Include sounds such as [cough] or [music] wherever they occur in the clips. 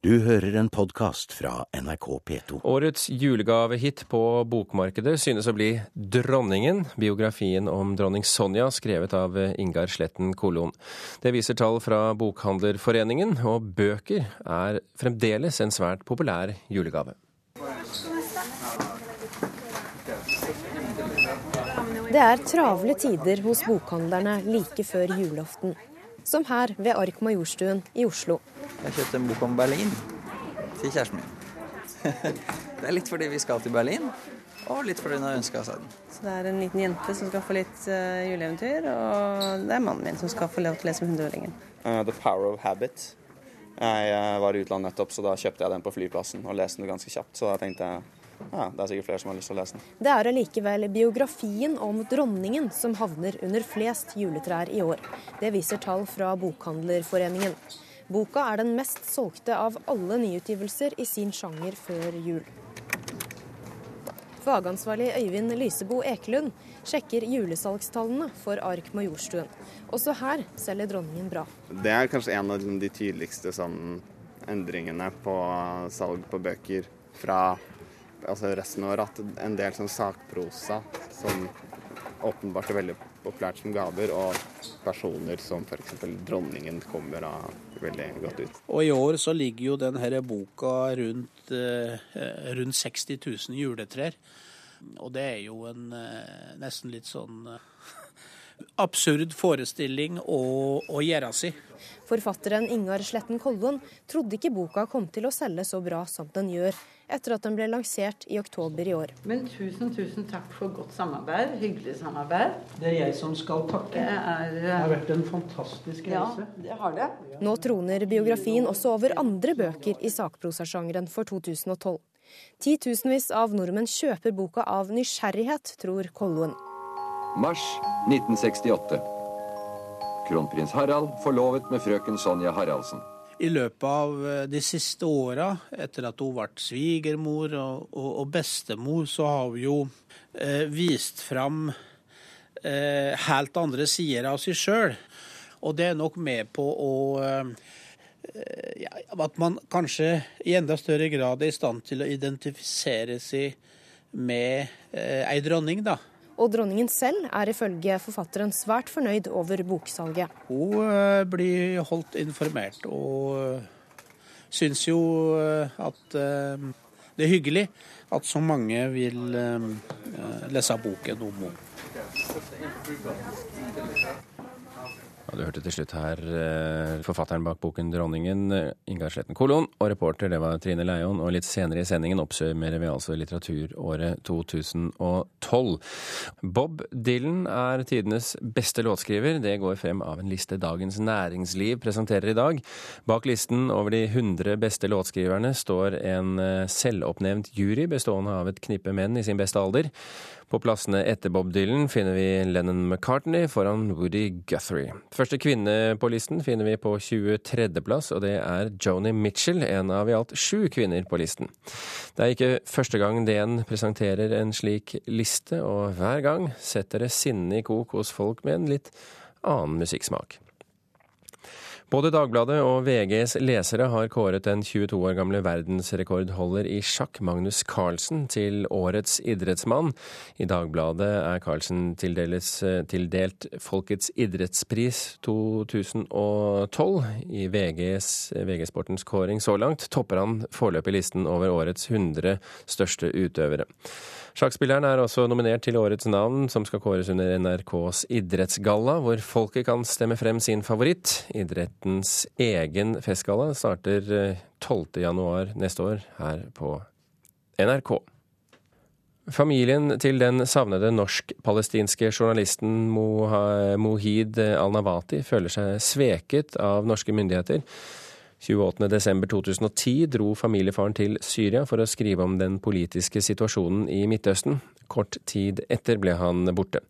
Du hører en podkast fra NRK P2. Årets julegavehit på bokmarkedet synes å bli 'Dronningen', biografien om dronning Sonja, skrevet av Ingar Sletten Kolon. Det viser tall fra Bokhandlerforeningen, og bøker er fremdeles en svært populær julegave. Det er travle tider hos bokhandlerne like før julaften. Som her ved Ark Majorstuen i Oslo. Jeg kjøpte en bok om Berlin til kjæresten min. [laughs] det er litt fordi vi skal til Berlin, og litt fordi hun har ønska seg den. Så det er en liten jente som skal få litt uh, juleeventyr, og det er mannen min som skal få lov til å lese med hundreåringen. Uh, The Power of Habit. Jeg uh, var i utlandet nettopp, så da kjøpte jeg den på flyplassen og leste den ganske kjapt. Så da tenkte jeg ja, det er sikkert flere som har lyst til å lese den. Det er allikevel biografien om dronningen som havner under flest juletrær i år. Det viser tall fra Bokhandlerforeningen. Boka er den mest solgte av alle nyutgivelser i sin sjanger før jul. Fagansvarlig Øyvind Lysebo Ekelund sjekker julesalgstallene for Ark Majorstuen. Også her selger dronningen bra. Det er kanskje en av de tydeligste sånn, endringene på salg på bøker fra altså resten av året. At en del sånn sakprosa som åpenbart er veldig populært som gaver, og personer som f.eks. dronningen kommer da veldig godt ut. Og i år så ligger jo denne boka rundt, eh, rundt 60 000 juletrær. Og det er jo en eh, nesten litt sånn eh, absurd forestilling å, å gjøre si. Forfatteren Ingar Sletten Kollon trodde ikke boka kom til å selge så bra som den gjør, etter at den ble lansert i oktober i år. Men tusen, tusen takk for godt samarbeid. Hyggelig samarbeid. Det er jeg som skal takke. Det, er, det har vært en fantastisk reise. Ja, det har det. Nå troner biografien også over andre bøker i sakprosasjangeren for 2012. Titusenvis av nordmenn kjøper boka av nysgjerrighet, tror Kolloen. Mars 1968. Kronprins Harald forlovet med frøken Sonja Haraldsen. I løpet av eh, de siste åra, etter at hun ble svigermor og, og, og, bestemor, så har hun jo eh, vist fram eh, helt andre sider av seg sjøl. Og det er nok med på å eh, ja, At man kanskje i enda større grad er i stand til å identifisere seg med eh, ei dronning, da. Og dronningen selv er ifølge forfatteren svært fornøyd over boksalget. Hun eh, blir holdt informert, og eh, syns jo eh, at det er hyggelig at så mange vil lese boken om henne. Ja, du hørte til slutt her eh, forfatteren bak boken 'Dronningen', eh, Ingar Sletten Kolon, og reporter det var Trine Leion. Og litt senere i sendingen oppsummerer vi altså litteraturåret 2012. Bob Dylan er tidenes beste låtskriver. Det går frem av en liste Dagens Næringsliv presenterer i dag. Bak listen over de 100 beste låtskriverne står en eh, selvoppnevnt jury bestående av et knippe menn i sin beste alder. På plassene etter Bob Dylan finner vi Lennon McCartney foran Woody Guthrie. Første kvinne på listen finner vi på 23.-plass, og det er Joni Mitchell, en av i alt sju kvinner på listen. Det er ikke første gang DN presenterer en slik liste, og hver gang setter det sinne i kok hos folk med en litt annen musikksmak. Både Dagbladet og VGs lesere har kåret den 22 år gamle verdensrekordholder i sjakk, Magnus Carlsen, til årets idrettsmann. I Dagbladet er Carlsen tildelt Folkets idrettspris 2012. I VGs, VG-sportens kåring så langt topper han foreløpig listen over årets 100 største utøvere. Sjakkspilleren er også nominert til årets navn, som skal kåres under NRKs idrettsgalla, hvor folket kan stemme frem sin favoritt. Idrettens egen festgalla starter 12. Eh, januar neste år her på NRK. Familien til den savnede norsk-palestinske journalisten Mohid al-Nawati føler seg sveket av norske myndigheter. 28.12.2010 dro familiefaren til Syria for å skrive om den politiske situasjonen i Midtøsten. Kort tid etter ble han borte.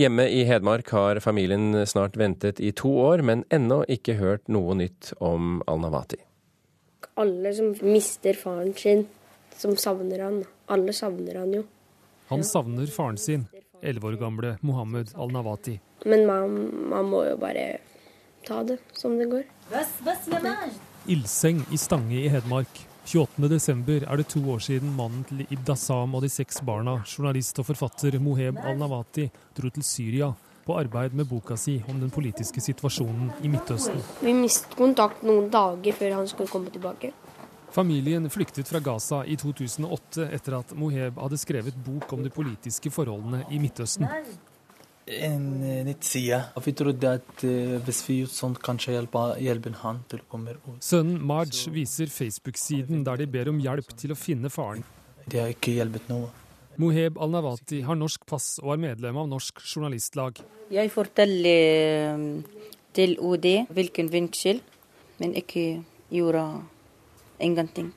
Hjemme i Hedmark har familien snart ventet i to år, men ennå ikke hørt noe nytt om al-Nawati. Alle som mister faren sin, som savner han. Alle savner han jo. Han savner faren sin, elleve år gamle Mohammed al-Nawati. Men man, man, må jo bare ta det som det går. Ildseng i Stange i Hedmark. 28.12. er det to år siden mannen til Ibda Sam og de seks barna, journalist og forfatter Moheb al-Nawati, dro til Syria på arbeid med boka si om den politiske situasjonen i Midtøsten. Vi mistet kontakt noen dager før han skulle komme tilbake. Familien flyktet fra Gaza i 2008 etter at Moheb hadde skrevet bok om de politiske forholdene i Midtøsten. En eh, nettside. Og vi trodde at eh, hvis vi gjør sånn, kanskje hjelper, han til å komme ut. Sønnen Marj viser Facebook-siden der de ber om hjelp til å finne faren. Det har ikke hjulpet noe. Moheb al-Nawati har norsk pass og er medlem av Norsk Journalistlag. Jeg forteller eh, til OD hvilken vinkel, men ikke gjorde ingenting.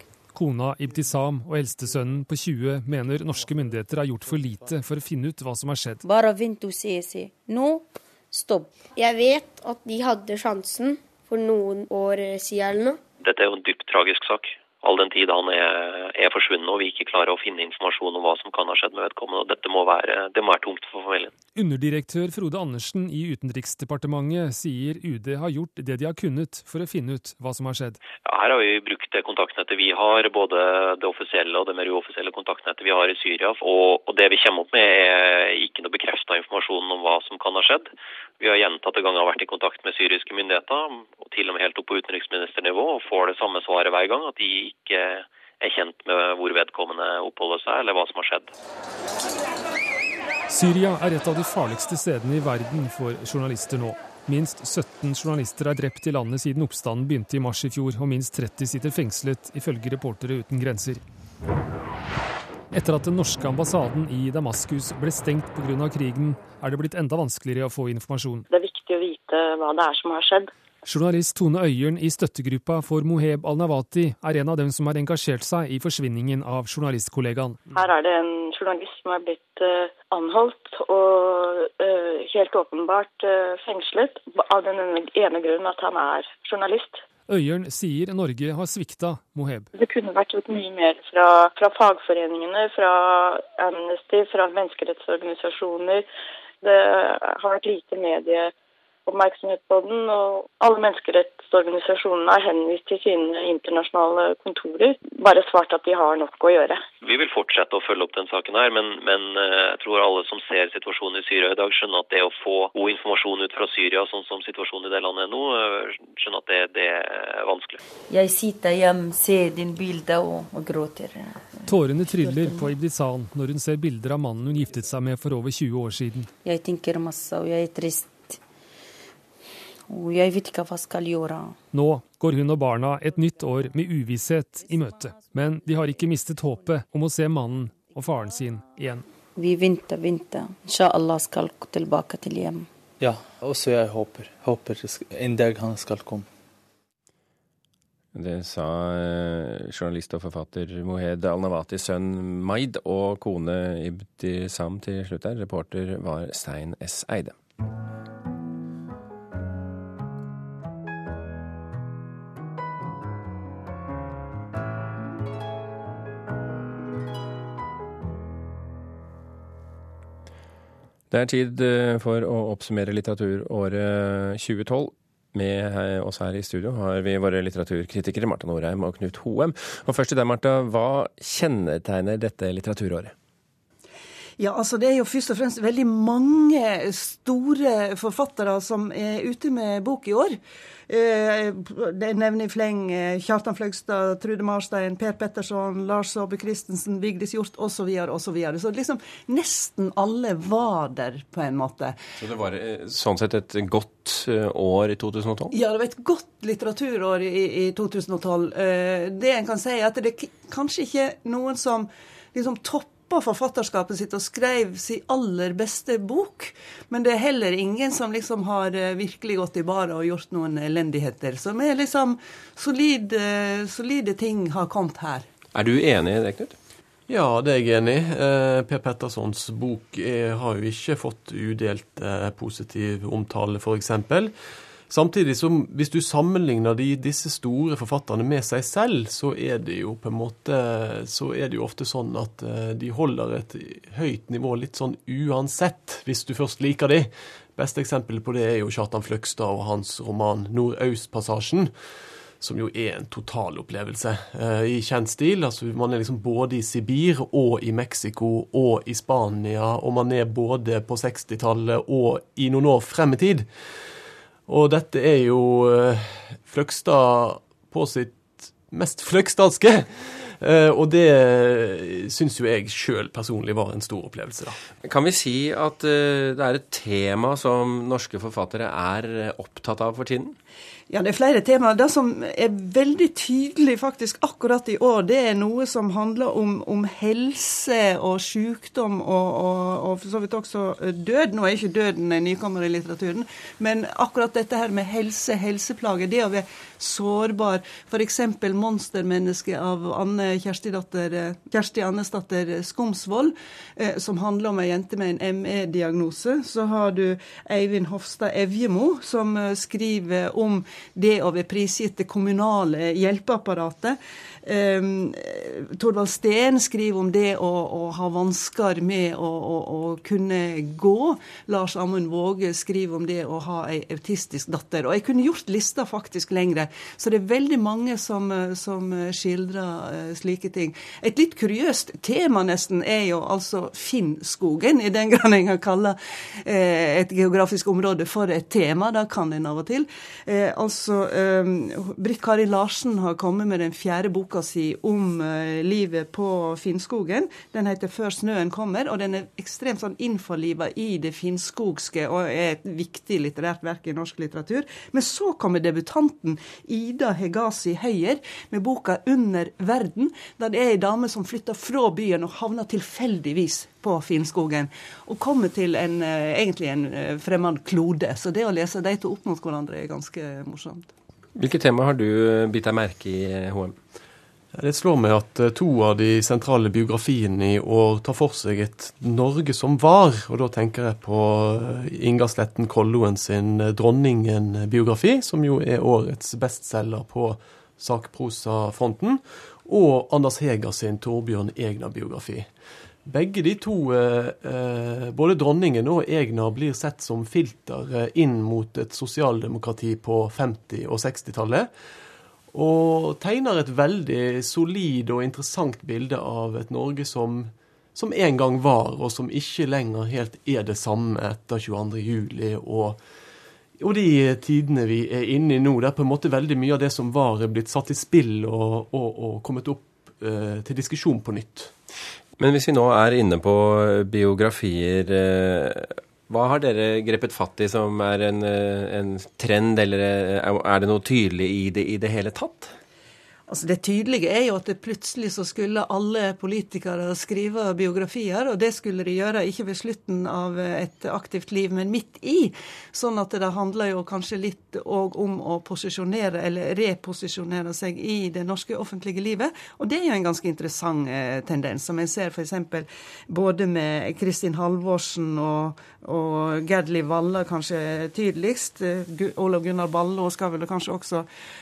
Kona Ibtisam og eldstesønnen på 20 mener norske myndigheter har gjort for lite for å finne ut hva som har skjedd. Bare vent og se, se. Nå, stopp. Jeg vet at de hadde sjansen for noen år siden eller noe. Dette er jo en dypt tragisk sak. All den tid han er, er forsvunnet og vi ikke klarer å finne informasjon om hva som kan ha skjedd med vedkommende. og Dette må være, det må være tungt for familien. Underdirektør Frode Andersen i Utenriksdepartementet sier UD har gjort det de har kunnet for å finne ut hva som har skjedd. Ja, her har vi brukt det kontaktnettet vi har, både det offisielle og det mer uoffisielle kontaktnettet vi har i Syria. Og, og det vi kommer opp med er ikke noe bekrefta informasjon om hva som kan ha skjedd. Vi har gjentatte ganger vært i kontakt med syriske myndigheter, og til og med helt opp på utenriksministernivå, og får det samme svaret hver gang, at de ikke er kjent med hvor vedkommende oppholder seg, eller hva som har skjedd. Syria er et av de farligste stedene i verden for journalister nå. Minst 17 journalister er drept i landet siden oppstanden begynte i mars i fjor, og minst 30 sitter fengslet, ifølge Reportere uten grenser. Etter at den norske ambassaden i Damaskus ble stengt pga. krigen, er det blitt enda vanskeligere å få informasjon. Det er viktig å vite hva det er som har skjedd. Journalist Tone Øyeren i støttegruppa for Moheb al-Nawati er en av dem som har engasjert seg i forsvinningen av journalistkollegaen. Her er det en journalist som er blitt uh, anholdt og uh, helt åpenbart uh, fengslet av den ene grunnen at han er journalist. Øyeren sier Norge har svikta Moheb. Det kunne vært gjort mye mer fra, fra fagforeningene, fra Amnesty, fra menneskerettsorganisasjoner. Det har vært lite medie oppmerksomhet på den, og alle menneskerettsorganisasjonene har henvist til sine internasjonale kontorer, bare svart at de har nok å gjøre. Vi vil fortsette å følge opp den saken her, men, men jeg tror alle som ser situasjonen i Syria i dag, skjønner at det å få god informasjon ut fra Syria, sånn som situasjonen i det landet er nå, skjønner at det, det er vanskelig. Jeg sitter hjemme, ser din bilde og, og gråter. Tårene triller på Ibdisan når hun ser bilder av mannen hun giftet seg med for over 20 år siden. Jeg tenker masse, og jeg er trist. Jeg vet ikke hva jeg skal gjøre. Nå går hun og barna et nytt år med uvisshet i møte. Men de har ikke mistet håpet om å se mannen og faren sin igjen. Vi venter, venter. Inshallah skal tilbake til hjem. Ja, også jeg håper. Håper en dag han skal komme. Det sa journalist og forfatter Mohed Al-Nawatis sønn Maid og kone Ibtisam til slutt her. Reporter var Stein S. Eide. Det er tid for å oppsummere litteraturåret 2012. Med oss her i studio har vi våre litteraturkritikere Marta Norheim og Knut Hoem. Og først til deg, Marta. Hva kjennetegner dette litteraturåret? Ja, altså Det er jo først og fremst veldig mange store forfattere som er ute med bok i år. Det nevner i fleng Kjartan Fløgstad, Trude Marstein, Per Petterson, Lars Saabye Christensen, Vigdis Hjorth osv. Så, videre, og så, videre. så liksom nesten alle var der, på en måte. Så det var sånn sett et godt år i 2012? Ja, det var et godt litteraturår i, i 2012. Det en kan si, er at det er kanskje ikke noen som liksom topp forfatterskapet sitt og skrev sin aller beste bok. Men det er heller ingen som liksom har virkelig gått i baret og gjort noen elendigheter. Som er liksom solide, solide ting har kommet her. Er du enig i det, Knut? Ja, det er jeg enig i. Per Pettersons bok er, har jo ikke fått udelt eh, positiv omtale, f.eks. Samtidig som hvis du sammenligner de, disse store forfatterne med seg selv, så er det jo på en måte så er det jo ofte sånn at de holder et høyt nivå litt sånn uansett, hvis du først liker de. Beste eksempel på det er jo Kjartan Fløgstad og hans roman 'Nordøstpassasjen', som jo er en totalopplevelse eh, i kjent stil. Altså, man er liksom både i Sibir og i Mexico og i Spania, og man er både på 60-tallet og i noen år frem i tid. Og dette er jo eh, Fløgstad på sitt mest fløgstadske. Eh, og det syns jo jeg sjøl personlig var en stor opplevelse, da. Kan vi si at eh, det er et tema som norske forfattere er opptatt av for tiden? Ja, det er flere temaer. Det som er veldig tydelig faktisk akkurat i år, det er noe som handler om, om helse og sykdom og, og, og, for så vidt også død. Nå er ikke døden en nykommer i litteraturen, men akkurat dette her med helse, helseplager, det å være sårbar, f.eks. 'Monstermennesket' av Anne Kjersti Annesdatter Skomsvold, eh, som handler om ei jente med en ME-diagnose. Så har du Eivind Hofstad Evjemo, som eh, skriver om det å være prisgitt det kommunale hjelpeapparatet. Um, Torvald Steen skriver om det å, å ha vansker med å, å, å, kunne gå. Lars Amund Våge skriver om det å ha ei autistisk datter. Og jeg kunne gjort lista faktisk lengre. Så det er veldig mange som, som skildrer uh, slike ting. Et litt kuriøst tema nesten er jo altså Finnskogen, i den grad en kan kalle uh, et geografisk område for et tema. Da kan en av og til. Uh, altså, Britt Kari Larsen har kommet med den fjerde boka si om uh, livet på Finnskogen. Den heter 'Før snøen kommer', og den er ekstremt sånn innforliva i det finnskogske og er et viktig litterært verk i norsk litteratur. Men så kommer debutanten Ida Hegasi Høyer med boka 'Under verden', der det er ei dame som flytter fra byen og havner tilfeldigvis på Finnskogen, og kommer til en, uh, egentlig en uh, fremmed klode. Så det å lese de to opp mot hverandre er ganske morsomt. Hvilke tema har du bitt deg merke i, HM? Det slår meg at eh, to av de sentrale biografiene i år tar for seg et Norge som var. Og da tenker jeg på eh, Inga Sletten Kolloen sin eh, 'Dronningen'-biografi, som jo er årets bestselger på sakprosafronten, og Anders Heger sin 'Torbjørn Egner'-biografi. Begge de to, både dronningen og Egner, blir sett som filter inn mot et sosialdemokrati på 50- og 60-tallet og tegner et veldig solid og interessant bilde av et Norge som, som en gang var, og som ikke lenger helt er det samme etter 22.07. Og, og de tidene vi er inne i nå, der på en måte veldig mye av det som var, er blitt satt i spill og, og, og kommet opp eh, til diskusjon på nytt. Men hvis vi nå er inne på biografier eh, hva har dere grepet fatt i som er en, eh, en trend, eller eh, er det noe tydelig i det i det hele tatt? Altså Det tydelige er jo at plutselig så skulle alle politikere skrive biografier, og det skulle de gjøre ikke ved slutten av et aktivt liv, men midt i. Sånn at det handler jo kanskje litt òg om å posisjonere eller reposisjonere seg i det norske offentlige livet. Og det er jo en ganske interessant eh, tendens, som en ser f.eks. både med Kristin Halvorsen og, og Gerdli Valla kanskje tydeligst. Olav Gunnar Ballo skal vel kanskje også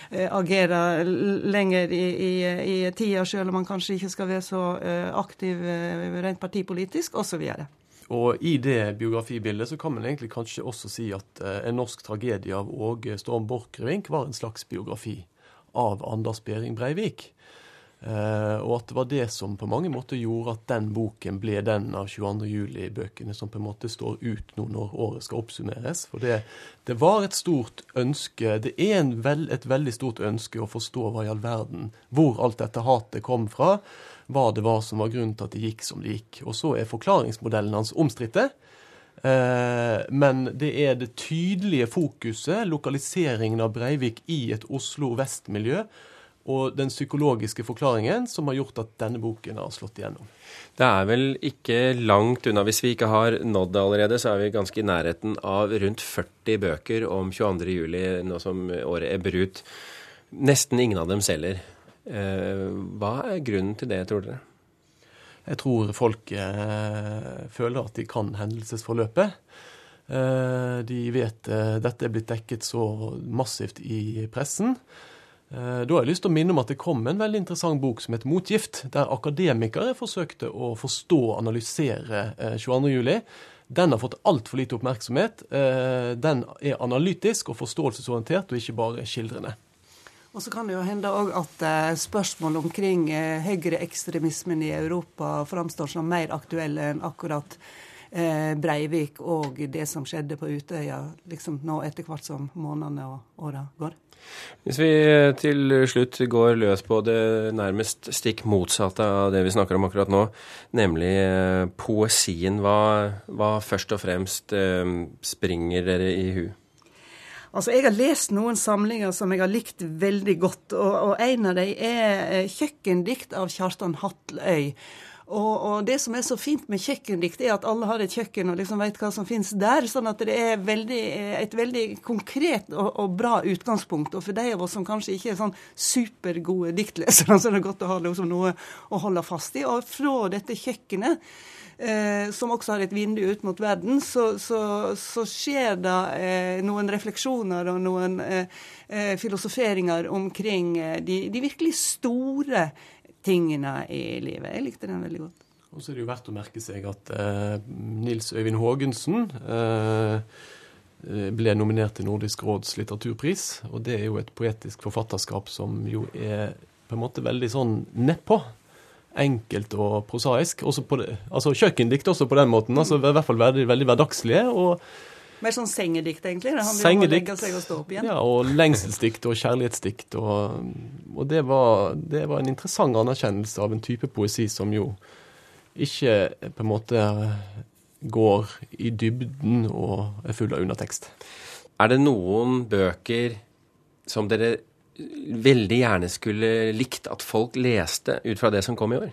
eh, agere lenger i, i, i tida, selv om man kanskje ikke skal være så uh, aktiv uh, rent partipolitisk, osv. Og I det biografibildet så kan man egentlig kanskje også si at en norsk tragedie av Åge Storm Borchgrevink var en slags biografi av Anders Behring Breivik. Uh, og at det var det som på mange måter gjorde at den boken ble den av 22. juli-bøkene som på en måte står ut nå når året skal oppsummeres. For det, det var et stort ønske, det er veld, et veldig stort ønske å forstå hva i all verden, hvor alt dette hatet kom fra, hva det var som var grunnen til at det gikk som det gikk. Og så er forklaringsmodellen hans omstridte. Uh, men det er det tydelige fokuset, lokaliseringen av Breivik i et Oslo vest-miljø, og den psykologiske forklaringen som har gjort at denne boken har slått igjennom. Det er vel ikke langt unna. Hvis vi ikke har nådd det allerede, så er vi ganske i nærheten av rundt 40 bøker om 22.07. nå som året ebber ut. Nesten ingen av dem selger. Eh, hva er grunnen til det, tror dere? Jeg tror folk eh, føler at de kan hendelsesforløpet. Eh, de vet dette er blitt dekket så massivt i pressen. Eh, da har jeg lyst til å minne om at det kom en veldig interessant bok som heter Motgift, der akademikere forsøkte å forstå og analysere 22.07. Eh, den har fått altfor lite oppmerksomhet. Eh, den er analytisk og forståelsesorientert, og ikke bare skildrende. Og så kan det jo hende òg at spørsmål omkring høyreekstremismen i Europa framstår som mer aktuelle enn akkurat Breivik og det som skjedde på Utøya, liksom nå etter hvert som månedene og åra går. Hvis vi til slutt går løs på det nærmest stikk motsatte av det vi snakker om akkurat nå, nemlig eh, poesien, hva, hva først og fremst eh, springer dere i hu? Altså, Jeg har lest noen samlinger som jeg har likt veldig godt, og, og en av dem er eh, 'Kjøkkendikt' av Kjartan Hatløy. Og, og, det som er så fint med kjøkkendikt, er at alle har et kjøkken og liksom vet hva som finnes der. Sånn at det er veldig, et veldig konkret og, og, bra utgangspunkt. Og for de av oss som kanskje ikke er sånn supergode diktlesere, [laughs] så er det godt å ha liksom noe å holde fast i. Og fra dette kjøkkenet Eh, som også har et vindu ut mot verden, så, så, så skjer det eh, noen refleksjoner og noen eh, eh filosoferinger omkring eh, de, de, virkelig store tingene i livet. Jeg likte den veldig godt. Og så er det jo verdt å merke seg at eh, Nils Øyvind Haagensen ble nominert til Nordisk råds litteraturpris. Og det er jo et poetisk forfatterskap som jo er på en måte veldig sånn nedpå enkelt og prosaisk. Også på det, altså kjøkkendikt også på den måten. altså I hvert fall veldig, veldig hverdagslige. og mer sånn sengedikt, egentlig? Det handler om å legge seg og stå opp igjen? Ja, og lengselsdikt og kjærlighetsdikt. Og, og det, var, det, var, en interessant anerkjennelse av en type poesi som jo ikke på en måte går i dybden og er full av undertekst. Er det noen bøker som dere veldig gjerne skulle likt at folk leste ut fra det som kom i år?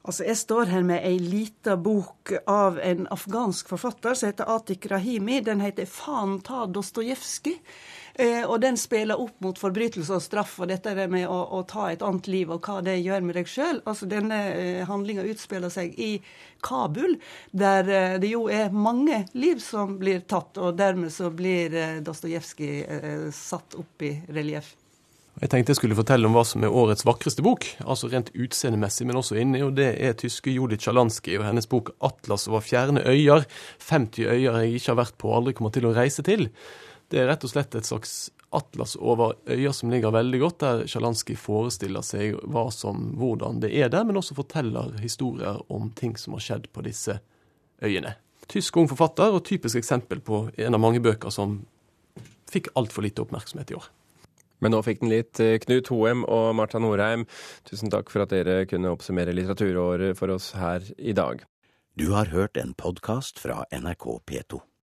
Altså, Jeg står her med ei lita bok av en afghansk forfatter som heter Atik Rahimi. Den heter 'Faen ta Dostojevskij'. Eh, og den spiller opp mot forbrytelse og straff og dette med å, å, ta et annet liv og hva det gjør med deg sjøl. Altså, denne eh, handlinga utspiller seg i Kabul, der eh, det jo er mange liv som blir tatt, og dermed så blir eh, Dostojevskij eh, satt opp i relieff. Jeg tenkte jeg skulle fortelle om hva som er årets vakreste bok, altså rent utseendemessig, men også inni, og det er tyske Judith Sjalansky og hennes bok 'Atlas over fjerne øyer'. 50 øyer jeg ikke har vært på og aldri kommer til å reise til. Det er rett og slett et slags atlas over øyer som ligger veldig godt, der Sjalansky forestiller seg hva som, hvordan det er der, men også forteller historier om ting som har skjedd på disse øyene. Tysk ung forfatter, og typisk eksempel på en av mange bøker som fikk altfor lite oppmerksomhet i år. Men nå fikk den litt. Eh, Knut Hoem og Marta Norheim, tusen takk for at dere kunne oppsummere litteraturåret for oss her i dag. Du har hørt en podkast fra NRK P2.